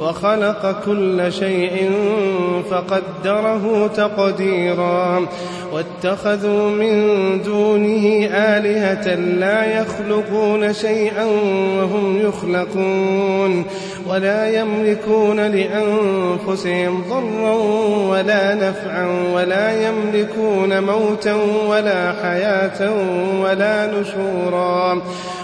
وخلق كل شيء فقدره تقديرا. واتخذوا من دونه آلهة لا يخلقون شيئا وهم يخلقون. ولا يملكون لأنفسهم ضرا ولا نفعا. ولا يملكون موتا ولا حياة ولا نشورا.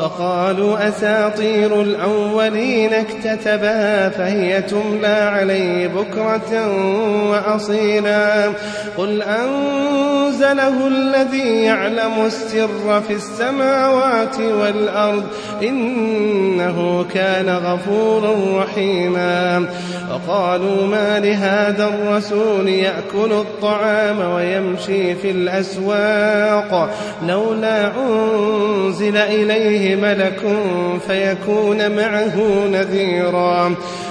وقالوا أساطير الأولين اكتتبها فهي تملى عليه بكرة وأصيلا. قل أنزله الذي يعلم السر في السماوات والأرض إنه كان غفورا رحيما. وقالوا ما لهذا الرسول يأكل الطعام ويمشي في الأسواق لولا أنزل إليه ملك فيكون معه نذيرا.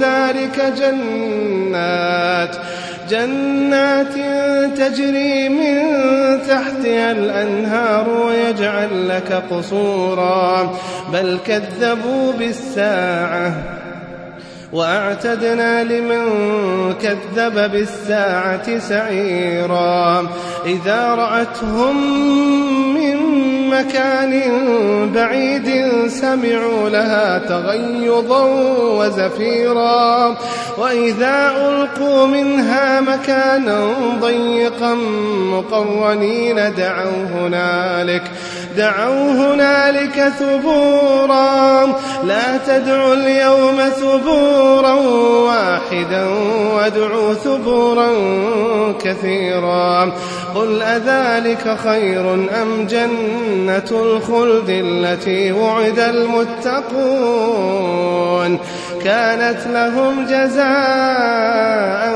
ذلك جنات جنات تجري من تحتها الأنهار ويجعل لك قصورا. بل كذبوا بالساعة وأعتدنا لمن كذب بالساعة سعيرا. إذا رأتهم من مكان بعيد سمعوا لها تغيظا وزفيرا. وإذا ألقوا منها مكانا ضيقا مقرنين دعوا هنالك. دعوا هنالك ثبورا. لا تدعوا اليوم ثبورا واحدا وادعوا ثبورا كثيرا. قل أذلك خير أم جنة الخلد التي وعد المتقون؟ كانت لهم جزاء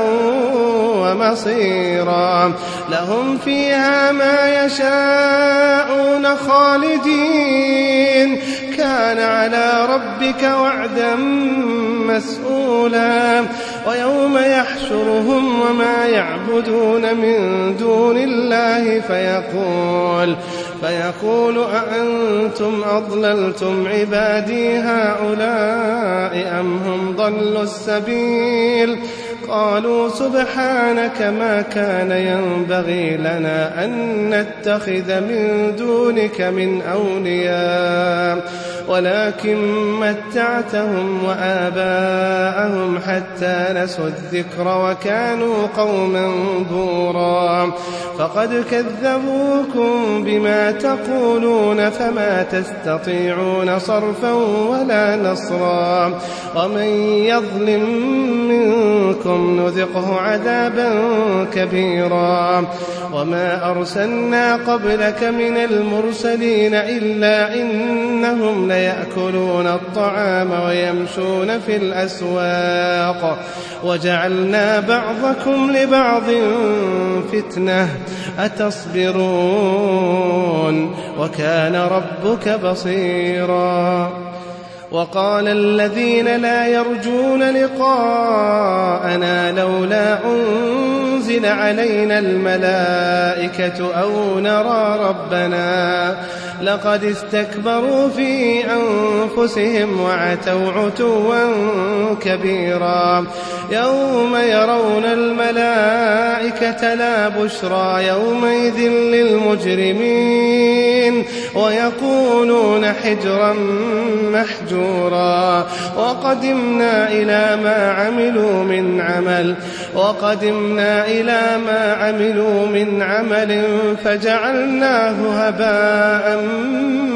ومصيرا. لهم فيها ما يشاءون خالدين. كان على ربك وعدا مسؤولا. ويوم يحشرهم وما يعبدون من دون الله فيقول فيقول أأنتم أضللتم عبادي هؤلاء أم هم ضلوا السبيل؟ قالوا سبحانك ما كان ينبغي لنا أن نتخذ من دونك من أولياء. ولكن متعتهم وآباءهم حتى نسوا الذكر وكانوا قوما بورا. فقد كذبوكم بما تقولون فما تستطيعون صرفا ولا نصرا. ومن يظلم منكم نذقه عذابا كبيرا. وما أرسلنا قبلك من المرسلين إلا إنهم ليأكلون الطعام ويمشون في الأسواق. وجعلنا بعضكم لبعض فتنة. أتصبرون. وكان ربك بصيرا. وقال الذين لا يرجون لقاءنا لولا أنزل علينا الملائكة أو نرى ربنا لقد استكبروا في أنفسهم وعتوا عتوا كبيرا يوم يرون الملائكة لا بشرى يومئذ للمجرمين ويقولون حجرا محجورا. وقدمنا إلى ما عملوا من عمل. وقدمنا إلى ما عملوا من عمل فجعلناه هباء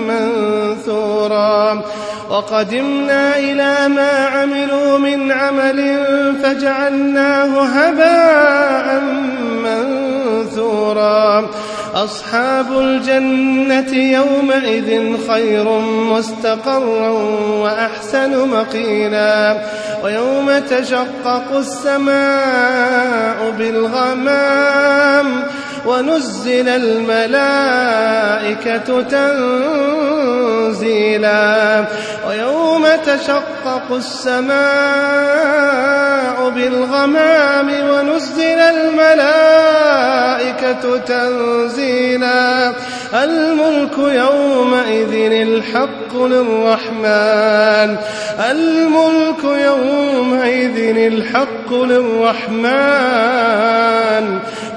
منثورا. وقدمنا إلى ما عملوا من عمل فجعلناه هباء منثورا. أصحاب الجنة يومئذ خير مستقرا وأحسن مقيلا ويوم تشقق السماء بالغمام ونزل الملائكة تنزيلا ويوم تشقق السماء بالغمام ونزل الملائكة تنزيلا. الملك يومئذ الحق للرحمن. الملك يومئذ الحق للرحمن.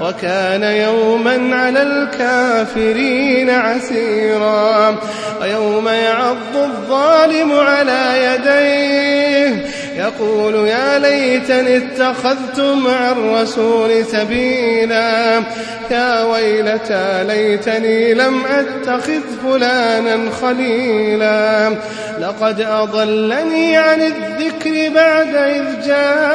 وكان يوما على الكافرين عسيرا. ويوم يعض الظالم على يديه. يقول يا ليتني اتخذت مع الرسول سبيلا. يا ويلتى ليتني لم أتخذ فلانا خليلا. لقد أضلني عن الذكر بعد إذ جاءني.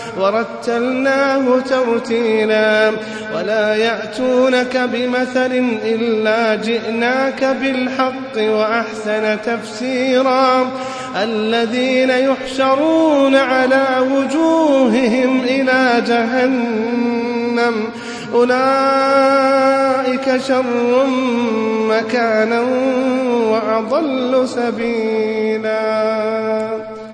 ورتلناه ترتيلا ولا يأتونك بمثل إلا جئناك بالحق وأحسن تفسيرا. الذين يحشرون على وجوههم إلى جهنم أولئك شر مكانا وأضل سبيلا.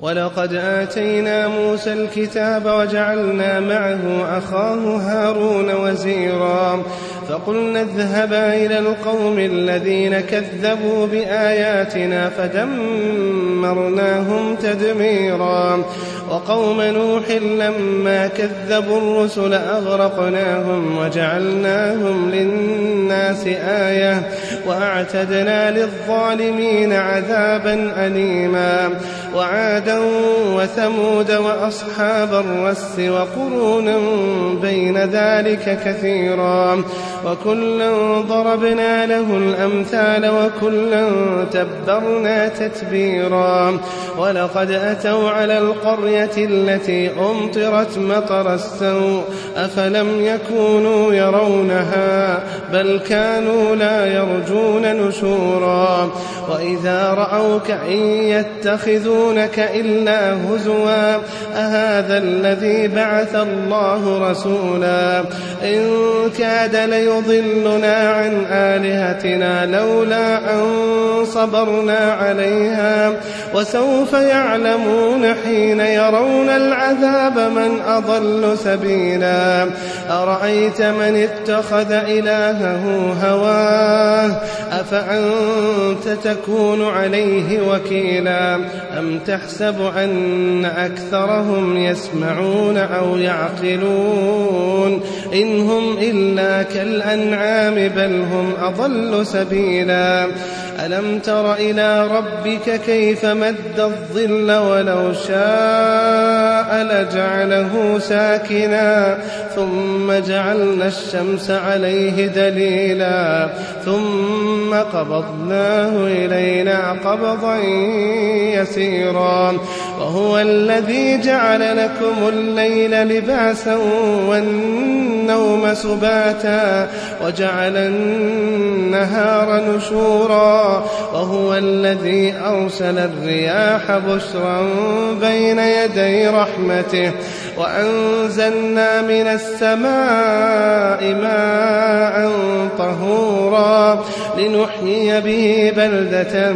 ولقد آتينا موسى الكتاب وجعلنا معه أخاه هارون وزيرا. فقلنا اذهبا إلى القوم الذين كذبوا بآياتنا فدمرناهم تدميرا. وقوم نوح لما كذبوا الرسل أغرقناهم وجعلناهم للناس آية وأعتدنا للظالمين عذابا أليما. وعادا وثمود وأصحاب الرس وقرونا بين ذلك كثيرا. وكلا ضربنا له الأمثال وكلا تبرنا تتبيرا. ولقد أتوا على القرية التي أمطرت مطر السوء. أفلم يكونوا يرونها؟ بل كانوا لا يرجون نشورا. وإذا رأوك إن يتخذونك إلا هزوا أهذا الذي بعث الله رسولا؟ إن كاد ليضلنا عن آلهتنا لولا أن صبرنا عليها وسوف يعلمون حين يرون العذاب من أضل سبيلا أرأيت من اتخذ إلهه هواه؟ أفأنت تكون عليه وكيلا؟ أم تحسب أن أكثرهم يسمعون أو يعقلون؟ إن هم إلا كالأنعام بل هم أضل سبيلا. ألم تر إلى ربك كيف مد الظل ولو شاء لجعله ساكنا ثم جعلنا الشمس عليه دليلا ثم قبضناه إلينا قبضا يسيرا. وهو الذي جعل لكم الليل لباسا والنوم سباتا وجعل النهار نشورا وهو الذي أرسل الرياح بشرا بين يدي رحمته وأنزلنا من السماء ماء طهورا لنحيي به بلدة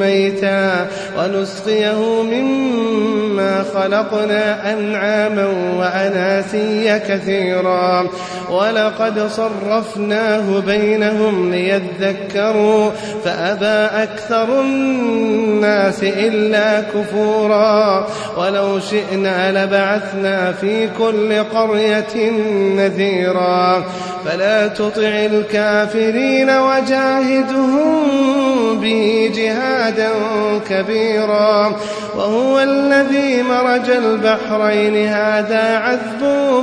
ميتا ونسقيه مما خلقنا أنعاما وأناسيا كثيرا ولقد صرفناه بينهم ليذكروا فأبى أكثر الناس إلا كفورا ولو شئنا لبعثنا في كل قرية نذيرا. فلا تطع الكافرين وجاهدهم به جهادا كبيرا. وهو الذي مرج البحرين. هذا عذب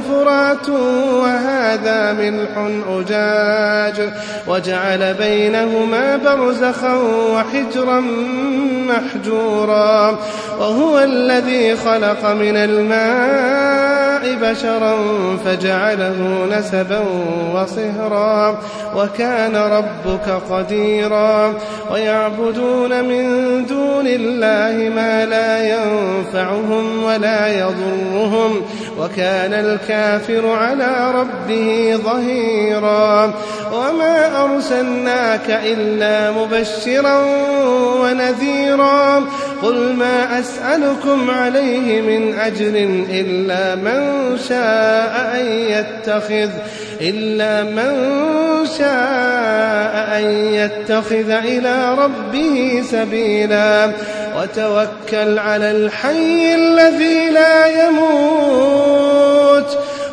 فرات وهذا ملح أجاج. وجعل بينهما برزخا وحجرا محجورا. وهو الذي خلق من الماء بشرا فجعله نسبا وصهرا وكان ربك قديرا ويعبدون من دون الله ما لا ينفعهم ولا يضرهم وكان الكافر على ربه ظهيرا. وما أرسلناك إلا مبشرا ونذيرا. قل ما أسألكم عليه من أجر إلا من شاء أن يتخذ. إلا من شاء أن يتخذ إلى ربه سبيلا. وتوكل على الحي الذي لا يموت.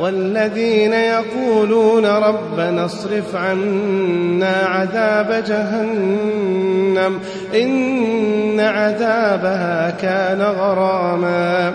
والذين يقولون ربنا اصرف عنا عذاب جهنم إن عذابها كان غراما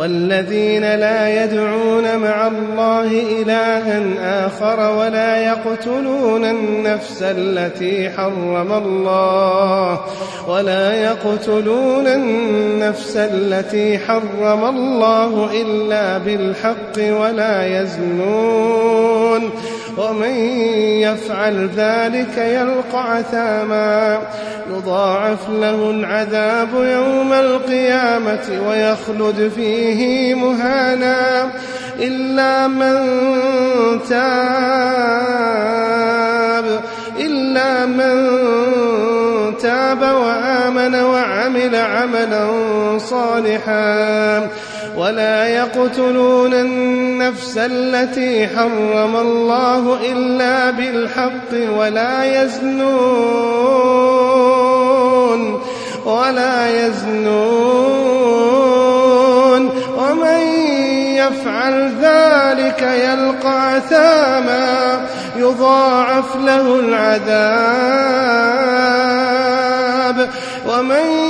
والذين لا يدعون مع الله إلها آخر ولا يقتلون النفس التي حرم الله ولا يقتلون النفس التي حرم الله إلا بالحق ولا يزنون ومن يفعل ذلك يلقى عثاما. يضاعف له العذاب يوم القيامة ويخلد فيه مهانا. إلا من تاب إلا من تاب وآمن وعمل عملا صالحا. ولا يقتلون النفس التي حرم الله إلا بالحق ولا يزنون ولا يزنون ومن يفعل ذلك يلقى أثاما يضاعف له العذاب ومن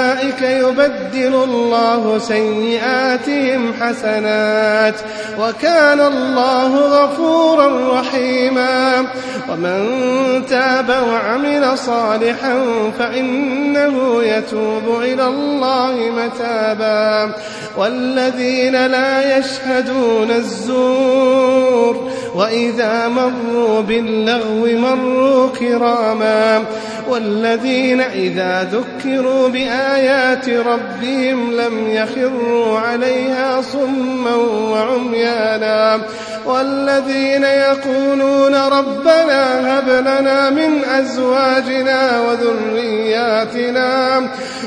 يبدل الله سيئاتهم حسنات وكان الله غفورا رحيما ومن تاب وعمل صالحا فإنه يتوب إلى الله متابا والذين لا يشهدون الزور وإذا مروا باللغو مروا كراما والذين إذا ذكروا بآيات ربهم لم يخروا عليها صما وعميانا والذين يقولون ربنا هب لنا من أزواجنا وذرياتنا